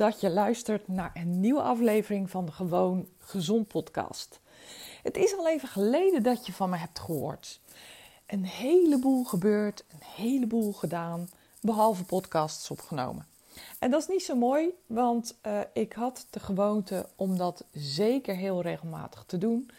Dat je luistert naar een nieuwe aflevering van de Gewoon Gezond podcast. Het is al even geleden dat je van me hebt gehoord. Een heleboel gebeurd, een heleboel gedaan, behalve podcasts opgenomen. En dat is niet zo mooi, want uh, ik had de gewoonte om dat zeker heel regelmatig te doen.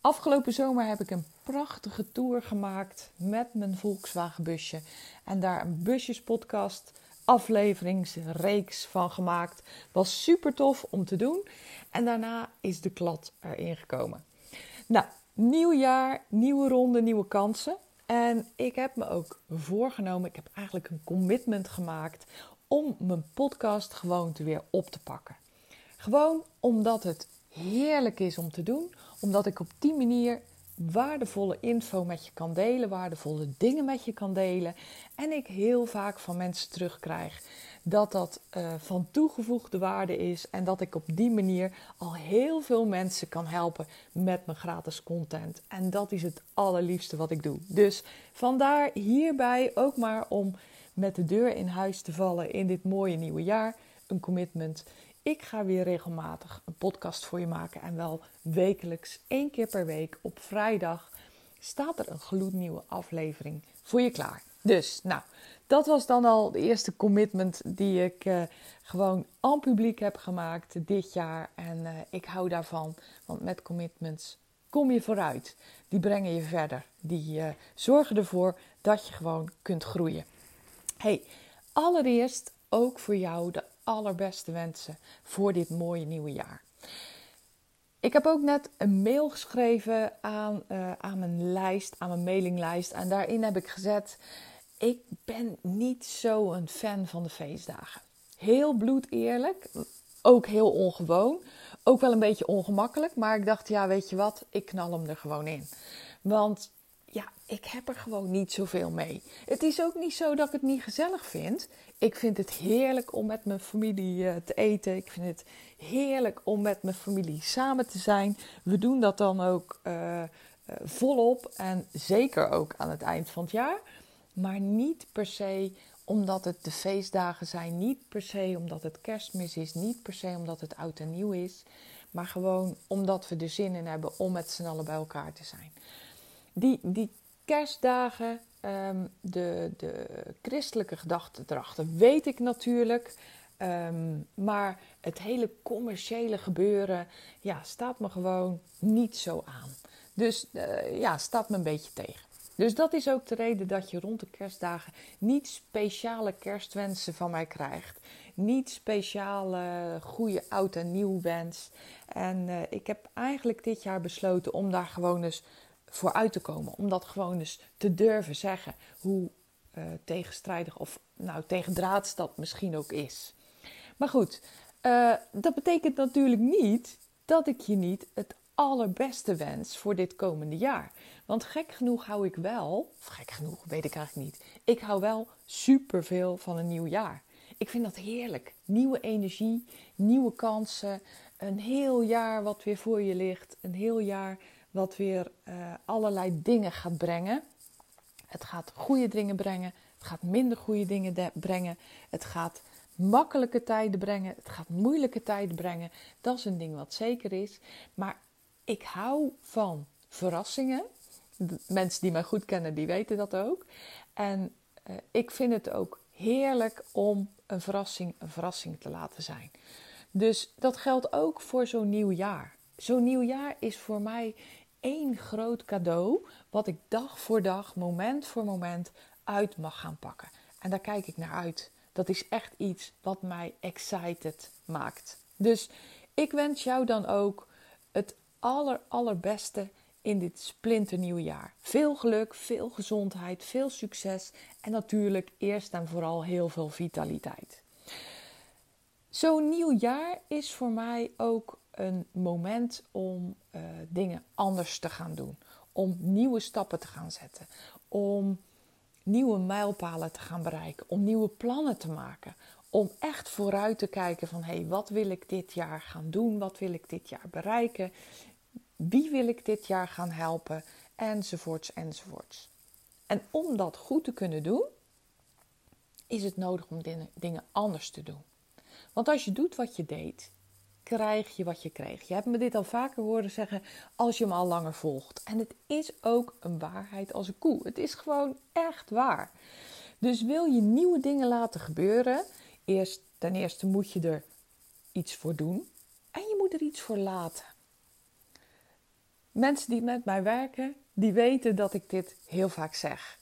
Afgelopen zomer heb ik een prachtige tour gemaakt met mijn Volkswagen busje. En daar een busjespodcast afleveringsreeks van gemaakt. Was super tof om te doen. En daarna is de klad erin gekomen. Nou, nieuw jaar, nieuwe ronde, nieuwe kansen. En ik heb me ook voorgenomen, ik heb eigenlijk een commitment gemaakt om mijn podcast gewoon weer op te pakken. Gewoon omdat het heerlijk is om te doen, omdat ik op die manier waardevolle info met je kan delen, waardevolle dingen met je kan delen. En ik heel vaak van mensen terugkrijg dat dat uh, van toegevoegde waarde is en dat ik op die manier al heel veel mensen kan helpen met mijn gratis content. En dat is het allerliefste wat ik doe. Dus vandaar hierbij ook maar om met de deur in huis te vallen in dit mooie nieuwe jaar een commitment. Ik ga weer regelmatig een podcast voor je maken en wel wekelijks, één keer per week op vrijdag staat er een gloednieuwe aflevering voor je klaar. Dus, nou, dat was dan al de eerste commitment die ik uh, gewoon aan publiek heb gemaakt dit jaar. En uh, ik hou daarvan, want met commitments kom je vooruit. Die brengen je verder. Die uh, zorgen ervoor dat je gewoon kunt groeien. Hey, allereerst ook voor jou de allerbeste wensen voor dit mooie nieuwe jaar. Ik heb ook net een mail geschreven aan, uh, aan mijn lijst, aan mijn mailinglijst. En daarin heb ik gezet: Ik ben niet zo een fan van de feestdagen. Heel bloed eerlijk, ook heel ongewoon. Ook wel een beetje ongemakkelijk. Maar ik dacht: Ja, weet je wat, ik knal hem er gewoon in. Want ja, ik heb er gewoon niet zoveel mee. Het is ook niet zo dat ik het niet gezellig vind. Ik vind het heerlijk om met mijn familie uh, te eten. Ik vind het heerlijk om met mijn familie samen te zijn. We doen dat dan ook uh, uh, volop en zeker ook aan het eind van het jaar. Maar niet per se omdat het de feestdagen zijn, niet per se omdat het kerstmis is, niet per se omdat het oud en nieuw is. Maar gewoon omdat we er zin in hebben om met z'n allen bij elkaar te zijn. Die, die kerstdagen, um, de, de christelijke gedachte erachter weet ik natuurlijk. Um, maar het hele commerciële gebeuren ja, staat me gewoon niet zo aan. Dus uh, ja, staat me een beetje tegen. Dus dat is ook de reden dat je rond de kerstdagen niet speciale kerstwensen van mij krijgt. Niet speciale goede oud en nieuw wens. En uh, ik heb eigenlijk dit jaar besloten om daar gewoon eens voor uit te komen. Om dat gewoon eens te durven zeggen. Hoe uh, tegenstrijdig of nou tegendraads dat misschien ook is. Maar goed, uh, dat betekent natuurlijk niet dat ik je niet het allerbeste wens voor dit komende jaar. Want gek genoeg hou ik wel, of gek genoeg, weet ik eigenlijk niet. Ik hou wel superveel van een nieuw jaar. Ik vind dat heerlijk. Nieuwe energie, nieuwe kansen, een heel jaar wat weer voor je ligt, een heel jaar wat weer uh, allerlei dingen gaat brengen. Het gaat goede dingen brengen, het gaat minder goede dingen brengen, het gaat makkelijke tijden brengen, het gaat moeilijke tijden brengen. Dat is een ding wat zeker is. Maar ik hou van verrassingen. Mensen die mij goed kennen, die weten dat ook. En uh, ik vind het ook heerlijk om een verrassing een verrassing te laten zijn. Dus dat geldt ook voor zo'n nieuw jaar. Zo'n nieuw jaar is voor mij één groot cadeau, wat ik dag voor dag, moment voor moment uit mag gaan pakken. En daar kijk ik naar uit. Dat is echt iets wat mij excited maakt. Dus ik wens jou dan ook het aller, allerbeste in dit splinternieuwe jaar. Veel geluk, veel gezondheid, veel succes en natuurlijk eerst en vooral heel veel vitaliteit. Zo'n nieuw jaar is voor mij ook een moment om uh, dingen anders te gaan doen. Om nieuwe stappen te gaan zetten. Om nieuwe mijlpalen te gaan bereiken. Om nieuwe plannen te maken. Om echt vooruit te kijken van hé, hey, wat wil ik dit jaar gaan doen? Wat wil ik dit jaar bereiken? Wie wil ik dit jaar gaan helpen? Enzovoorts, enzovoorts. En om dat goed te kunnen doen, is het nodig om dingen anders te doen. Want als je doet wat je deed, krijg je wat je kreeg. Je hebt me dit al vaker horen zeggen als je me al langer volgt. En het is ook een waarheid als een koe. Het is gewoon echt waar. Dus wil je nieuwe dingen laten gebeuren, eerst, ten eerste moet je er iets voor doen en je moet er iets voor laten. Mensen die met mij werken, die weten dat ik dit heel vaak zeg.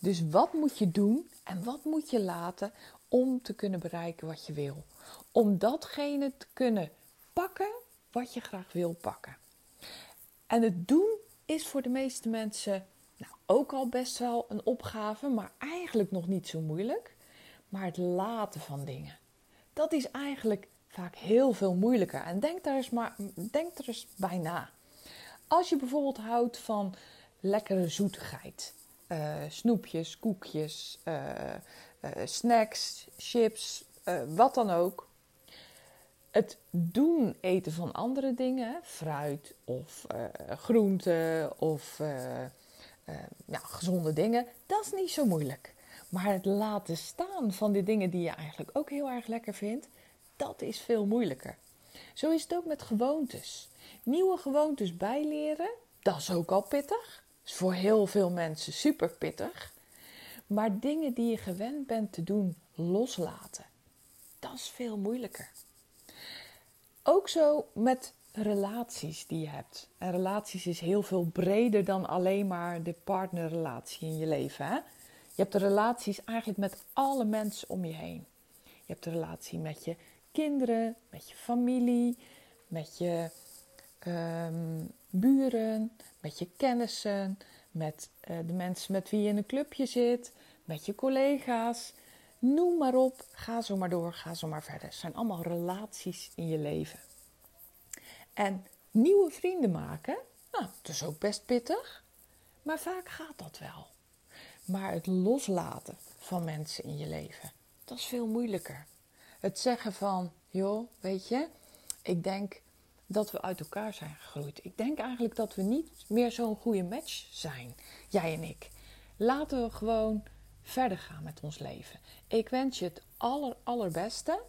Dus wat moet je doen en wat moet je laten om te kunnen bereiken wat je wil? Om datgene te kunnen pakken wat je graag wil pakken. En het doen is voor de meeste mensen nou, ook al best wel een opgave, maar eigenlijk nog niet zo moeilijk. Maar het laten van dingen, dat is eigenlijk vaak heel veel moeilijker. En denk daar eens, maar, denk er eens bij na. Als je bijvoorbeeld houdt van lekkere zoetigheid, uh, snoepjes, koekjes, uh, uh, snacks, chips, wat dan ook het doen eten van andere dingen, fruit of uh, groenten of ja, gezonde dingen, dat is niet zo moeilijk. Maar het laten staan van die dingen die je eigenlijk ook heel erg lekker vindt, dat is veel moeilijker. Zo is het ook met gewoontes. Nieuwe gewoontes bijleren, dat is ook al pittig. Is voor heel veel mensen super pittig. Maar dingen die je gewend bent te doen, loslaten, dat is veel moeilijker. Ook zo met relaties die je hebt. En relaties is heel veel breder dan alleen maar de partnerrelatie in je leven. Hè? Je hebt de relaties eigenlijk met alle mensen om je heen. Je hebt de relatie met je kinderen, met je familie, met je um, buren, met je kennissen, met uh, de mensen met wie je in een clubje zit, met je collega's. Noem maar op, ga zo maar door, ga zo maar verder. Het zijn allemaal relaties in je leven. En nieuwe vrienden maken, nou, dat is ook best pittig, maar vaak gaat dat wel. Maar het loslaten van mensen in je leven, dat is veel moeilijker. Het zeggen van, joh, weet je, ik denk dat we uit elkaar zijn gegroeid. Ik denk eigenlijk dat we niet meer zo'n goede match zijn, jij en ik. Laten we gewoon verder gaan met ons leven. Ik wens je het aller, allerbeste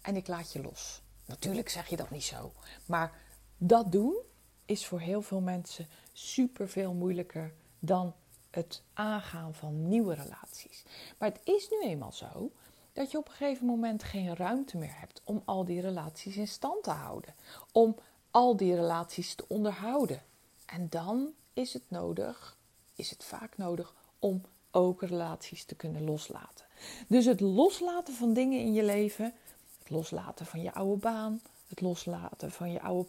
en ik laat je los. Natuurlijk zeg je dat niet zo, maar dat doen is voor heel veel mensen super veel moeilijker dan het aangaan van nieuwe relaties. Maar het is nu eenmaal zo dat je op een gegeven moment geen ruimte meer hebt om al die relaties in stand te houden, om al die relaties te onderhouden. En dan is het nodig, is het vaak nodig om ook relaties te kunnen loslaten. Dus het loslaten van dingen in je leven, het loslaten van je oude baan, het loslaten van je oude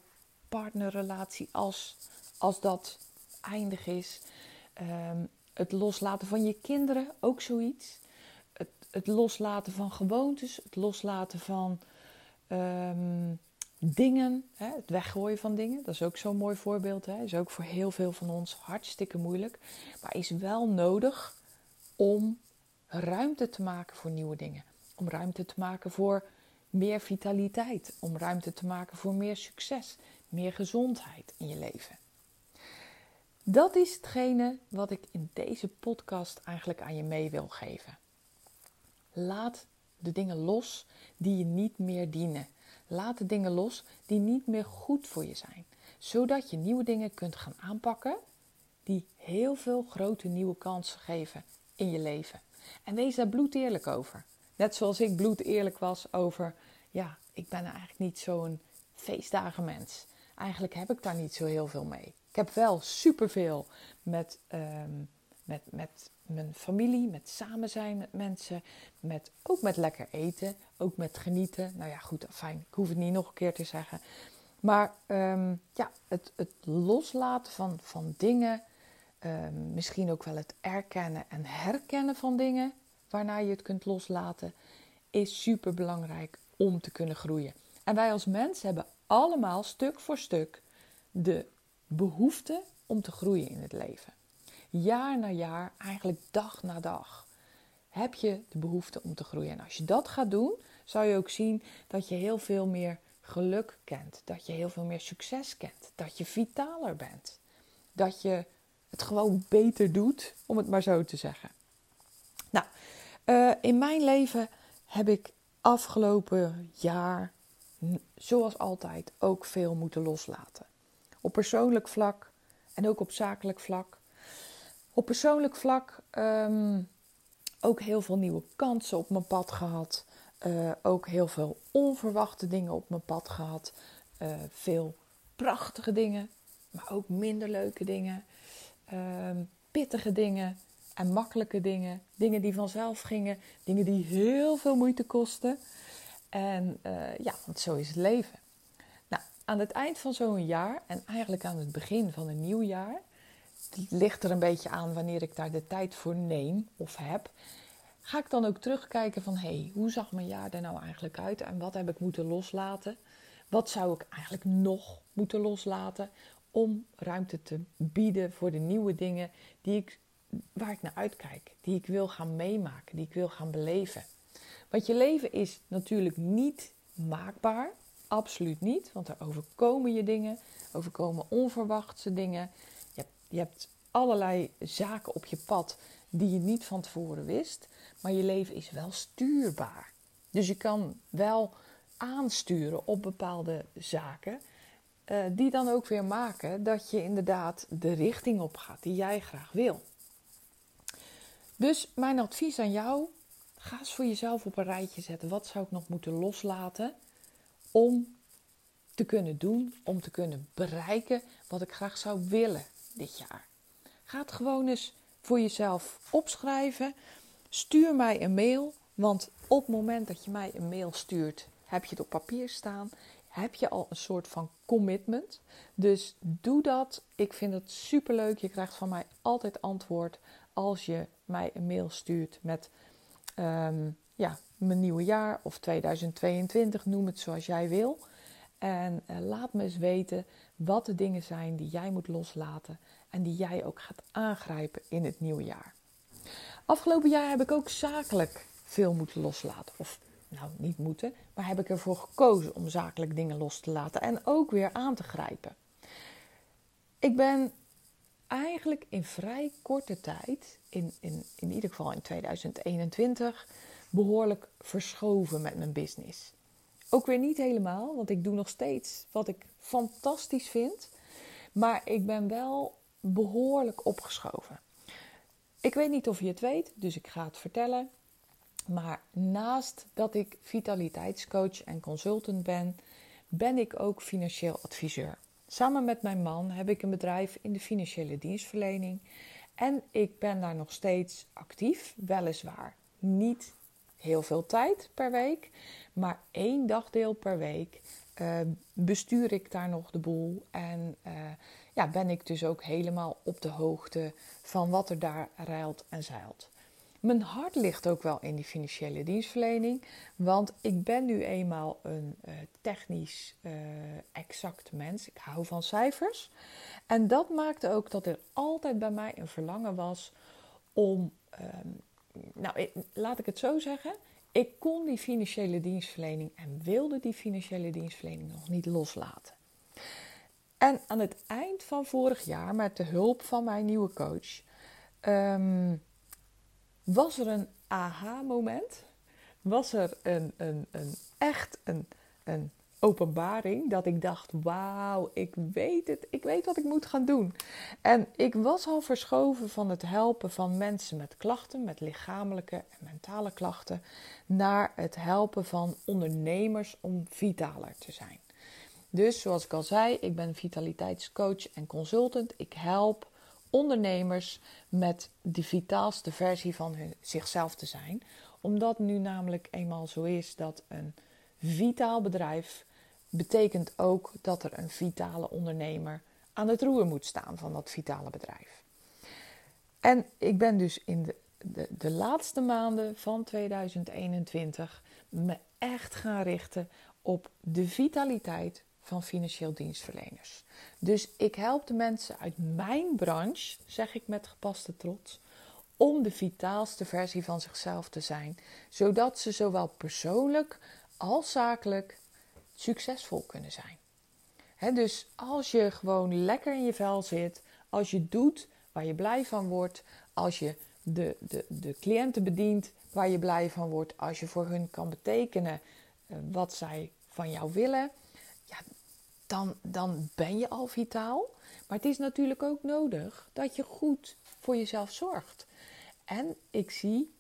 partnerrelatie als, als dat eindig is. Um, het loslaten van je kinderen, ook zoiets. Het, het loslaten van gewoontes, het loslaten van um, dingen, hè, het weggooien van dingen. Dat is ook zo'n mooi voorbeeld. Hè. Is ook voor heel veel van ons hartstikke moeilijk. Maar is wel nodig om ruimte te maken voor nieuwe dingen. Om ruimte te maken voor meer vitaliteit. Om ruimte te maken voor meer succes, meer gezondheid in je leven. Dat is hetgene wat ik in deze podcast eigenlijk aan je mee wil geven. Laat de dingen los die je niet meer dienen. Laat de dingen los die niet meer goed voor je zijn. Zodat je nieuwe dingen kunt gaan aanpakken die heel veel grote nieuwe kansen geven in je leven. En wees daar bloed eerlijk over. Net zoals ik bloed eerlijk was over, ja, ik ben eigenlijk niet zo'n feestdagenmens. Eigenlijk heb ik daar niet zo heel veel mee. Ik heb wel superveel met, ehm, met, met mijn familie, met samen zijn met mensen, met, ook met lekker eten, ook met genieten. Nou ja, goed, fijn, ik hoef het niet nog een keer te zeggen. Maar ehm, ja, het, het loslaten van, van dingen, ehm, misschien ook wel het erkennen en herkennen van dingen waarna je het kunt loslaten, is super belangrijk om te kunnen groeien. En wij als mens hebben allemaal stuk voor stuk de behoefte om te groeien in het leven. Jaar na jaar, eigenlijk dag na dag, heb je de behoefte om te groeien. En als je dat gaat doen, zou je ook zien dat je heel veel meer geluk kent, dat je heel veel meer succes kent, dat je vitaler bent, dat je het gewoon beter doet, om het maar zo te zeggen. Nou, uh, in mijn leven heb ik afgelopen jaar, zoals altijd, ook veel moeten loslaten. Op persoonlijk vlak en ook op zakelijk vlak. Op persoonlijk vlak um, ook heel veel nieuwe kansen op mijn pad gehad. Uh, ook heel veel onverwachte dingen op mijn pad gehad. Uh, veel prachtige dingen, maar ook minder leuke dingen. Uh, pittige dingen en makkelijke dingen. Dingen die vanzelf gingen. Dingen die heel veel moeite kosten. En uh, ja, want zo is het leven. Nou, aan het eind van zo'n jaar en eigenlijk aan het begin van een nieuw jaar. Ligt er een beetje aan wanneer ik daar de tijd voor neem of heb ga ik dan ook terugkijken van hé, hey, hoe zag mijn jaar er nou eigenlijk uit en wat heb ik moeten loslaten? Wat zou ik eigenlijk nog moeten loslaten om ruimte te bieden voor de nieuwe dingen die ik, waar ik naar uitkijk, die ik wil gaan meemaken, die ik wil gaan beleven? Want je leven is natuurlijk niet maakbaar, absoluut niet, want er overkomen je dingen, overkomen onverwachte dingen. Je hebt, je hebt allerlei zaken op je pad die je niet van tevoren wist. Maar je leven is wel stuurbaar. Dus je kan wel aansturen op bepaalde zaken. Uh, die dan ook weer maken dat je inderdaad de richting op gaat die jij graag wil. Dus mijn advies aan jou: ga eens voor jezelf op een rijtje zetten. Wat zou ik nog moeten loslaten om te kunnen doen, om te kunnen bereiken wat ik graag zou willen dit jaar? Ga het gewoon eens voor jezelf opschrijven. Stuur mij een mail, want op het moment dat je mij een mail stuurt, heb je het op papier staan. Heb je al een soort van commitment. Dus doe dat. Ik vind het super leuk. Je krijgt van mij altijd antwoord als je mij een mail stuurt met um, ja, mijn nieuwe jaar of 2022, noem het zoals jij wil. En uh, laat me eens weten wat de dingen zijn die jij moet loslaten en die jij ook gaat aangrijpen in het nieuwe jaar. Afgelopen jaar heb ik ook zakelijk veel moeten loslaten. Of nou, niet moeten, maar heb ik ervoor gekozen om zakelijk dingen los te laten en ook weer aan te grijpen. Ik ben eigenlijk in vrij korte tijd, in, in, in ieder geval in 2021, behoorlijk verschoven met mijn business. Ook weer niet helemaal, want ik doe nog steeds wat ik fantastisch vind. Maar ik ben wel behoorlijk opgeschoven. Ik weet niet of je het weet, dus ik ga het vertellen. Maar naast dat ik vitaliteitscoach en consultant ben, ben ik ook financieel adviseur. Samen met mijn man heb ik een bedrijf in de financiële dienstverlening. En ik ben daar nog steeds actief, weliswaar niet heel veel tijd per week, maar één dagdeel per week uh, bestuur ik daar nog de boel. En uh, ja, ben ik dus ook helemaal op de hoogte van wat er daar ruilt en zeilt. Mijn hart ligt ook wel in die financiële dienstverlening, want ik ben nu eenmaal een uh, technisch uh, exact mens. Ik hou van cijfers. En dat maakte ook dat er altijd bij mij een verlangen was om, uh, nou laat ik het zo zeggen, ik kon die financiële dienstverlening en wilde die financiële dienstverlening nog niet loslaten. En aan het eind van vorig jaar, met de hulp van mijn nieuwe coach, um, was er een aha-moment. Was er een, een, een echt een, een openbaring dat ik dacht: wauw, ik weet het, ik weet wat ik moet gaan doen. En ik was al verschoven van het helpen van mensen met klachten, met lichamelijke en mentale klachten, naar het helpen van ondernemers om vitaler te zijn. Dus zoals ik al zei, ik ben vitaliteitscoach en consultant. Ik help ondernemers met de vitaalste versie van hun, zichzelf te zijn. Omdat nu namelijk eenmaal zo is dat een vitaal bedrijf betekent ook dat er een vitale ondernemer aan het roer moet staan van dat vitale bedrijf. En ik ben dus in de, de, de laatste maanden van 2021 me echt gaan richten op de vitaliteit van financieel dienstverleners. Dus ik help de mensen uit mijn branche, zeg ik met gepaste trots, om de vitaalste versie van zichzelf te zijn, zodat ze zowel persoonlijk als zakelijk succesvol kunnen zijn. dus als je gewoon lekker in je vel zit, als je doet waar je blij van wordt, als je de, de, de cliënten bedient waar je blij van wordt, als je voor hun kan betekenen eh, wat zij van jou willen, ja, dan, dan ben je al vitaal. Maar het is natuurlijk ook nodig dat je goed voor jezelf zorgt. En ik zie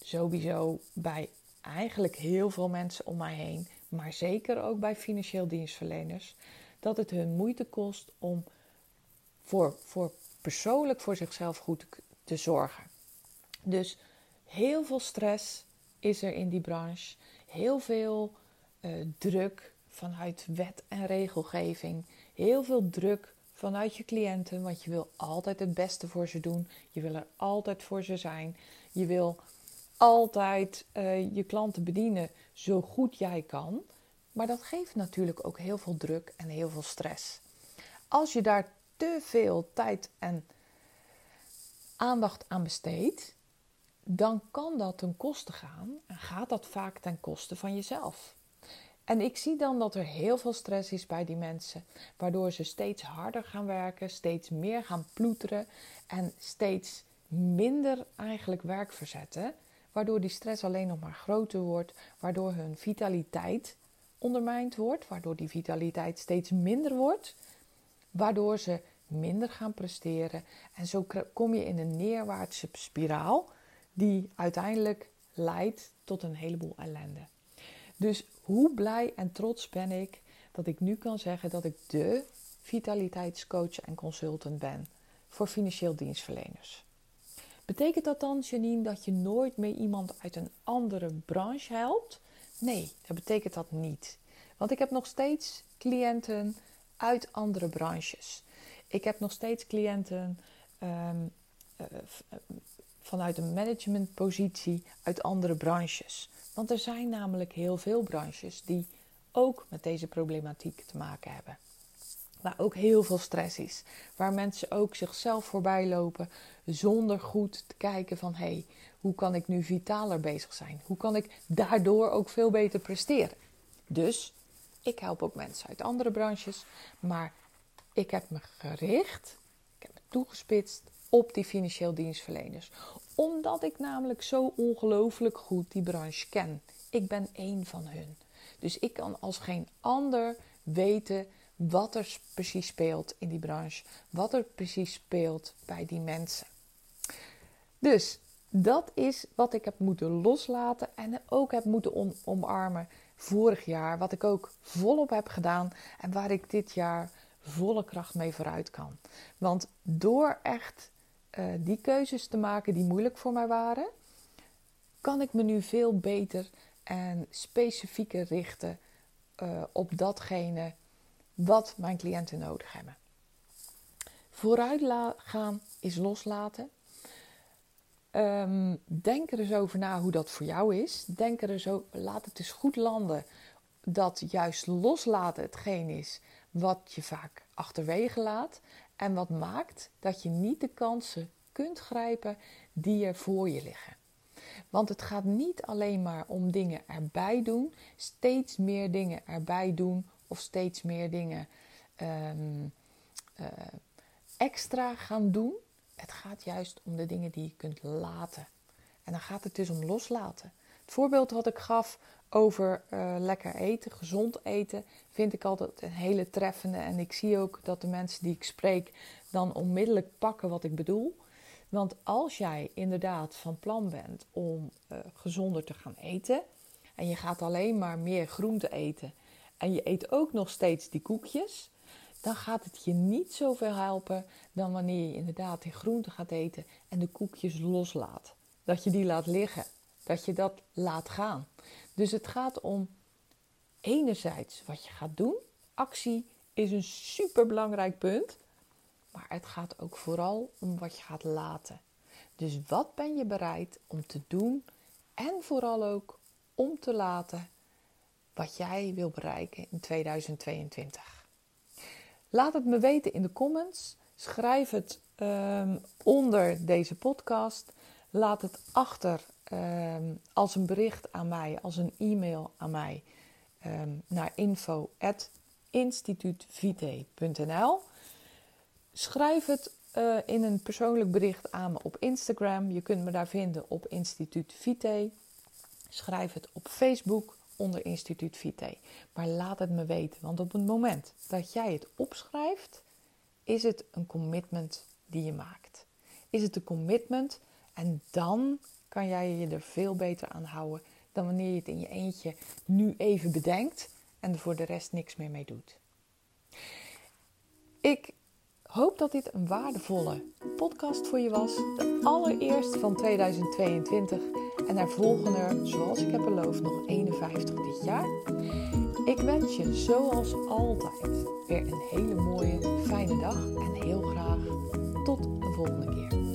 sowieso bij eigenlijk heel veel mensen om mij heen, maar zeker ook bij financieel dienstverleners, dat het hun moeite kost om voor, voor persoonlijk voor zichzelf goed te zorgen. Dus heel veel stress is er in die branche, heel veel uh, druk vanuit wet en regelgeving, heel veel druk vanuit je cliënten, want je wil altijd het beste voor ze doen, je wil er altijd voor ze zijn, je wil altijd uh, je klanten bedienen zo goed jij kan. Maar dat geeft natuurlijk ook heel veel druk en heel veel stress. Als je daar te veel tijd en aandacht aan besteedt, dan kan dat ten koste gaan en gaat dat vaak ten koste van jezelf. En ik zie dan dat er heel veel stress is bij die mensen, waardoor ze steeds harder gaan werken, steeds meer gaan ploeteren en steeds minder eigenlijk werk verzetten waardoor die stress alleen nog maar groter wordt, waardoor hun vitaliteit ondermijnd wordt, waardoor die vitaliteit steeds minder wordt, waardoor ze minder gaan presteren. En zo kom je in een neerwaartse spiraal die uiteindelijk leidt tot een heleboel ellende. Dus hoe blij en trots ben ik dat ik nu kan zeggen dat ik de vitaliteitscoach en consultant ben voor financieel dienstverleners. Betekent dat dan, Janine, dat je nooit meer iemand uit een andere branche helpt? Nee, dat betekent dat niet. Want ik heb nog steeds cliënten uit andere branches. Ik heb nog steeds cliënten eh, vanuit een managementpositie uit andere branches. Want er zijn namelijk heel veel branches die ook met deze problematiek te maken hebben waar ook heel veel stress is. Waar mensen ook zichzelf voorbij lopen zonder goed te kijken van hé, hey, hoe kan ik nu vitaler bezig zijn? Hoe kan ik daardoor ook veel beter presteren? Dus ik help ook mensen uit andere branches, maar ik heb me gericht, ik heb me toegespitst op die financieel dienstverleners. Omdat ik namelijk zo ongelooflijk goed die branche ken. Ik ben één van hun. Dus ik kan als geen ander weten wat er precies speelt in die branche, wat er precies speelt bij die mensen. Dus dat is wat ik heb moeten loslaten en ook heb moeten omarmen vorig jaar, wat ik ook volop heb gedaan en waar ik dit jaar volle kracht mee vooruit kan. Want door echt uh, die keuzes te maken die moeilijk voor mij waren, kan ik me nu veel beter en specifieker richten uh, op datgene wat mijn cliënten nodig hebben. Vooruit gaan is loslaten. Um, denk er eens over na hoe dat voor jou is. Denk er eens over, laat het eens goed landen dat juist loslaten hetgeen is wat je vaak achterwege laat. En wat maakt dat je niet de kansen kunt grijpen die er voor je liggen. Want het gaat niet alleen maar om dingen erbij doen, steeds meer dingen erbij doen of steeds meer dingen um, uh, extra gaan doen. Het gaat juist om de dingen die je kunt laten. En dan gaat het dus om loslaten. Het voorbeeld wat ik gaf over uh, lekker eten, gezond eten, vind ik altijd een hele treffende. En ik zie ook dat de mensen die ik spreek dan onmiddellijk pakken wat ik bedoel. Want als jij inderdaad van plan bent om uh, gezonder te gaan eten en je gaat alleen maar meer groente eten en je eet ook nog steeds die koekjes, dan gaat het je niet zoveel helpen dan wanneer je inderdaad die groente gaat eten en de koekjes loslaat. Dat je die laat liggen, dat je dat laat gaan. Dus het gaat om enerzijds wat je gaat doen. Actie is een super belangrijk punt. Maar het gaat ook vooral om wat je gaat laten. Dus wat ben je bereid om te doen en vooral ook om te laten wat jij wil bereiken in 2022? Laat het me weten in de comments. Schrijf het um, onder deze podcast. Laat het achter um, als een bericht aan mij, als een e-mail aan mij um, naar info.instituutvite.nl. Schrijf het uh, in een persoonlijk bericht aan me op Instagram. Je kunt me daar vinden op Instituut Vite. Schrijf het op Facebook onder Instituut Vite. Maar laat het me weten, want op het moment dat jij het opschrijft, is het een commitment die je maakt. Is het een commitment en dan kan jij je er veel beter aan houden dan wanneer je het in je eentje nu even bedenkt en er voor de rest niks meer mee doet. Ik hoop dat dit een waardevolle podcast voor je was. De allereerste van 2022. En er volgen er, zoals ik heb beloofd, nog 51 dit jaar. Ik wens je zoals altijd weer een hele mooie, fijne dag. En heel graag tot de volgende keer.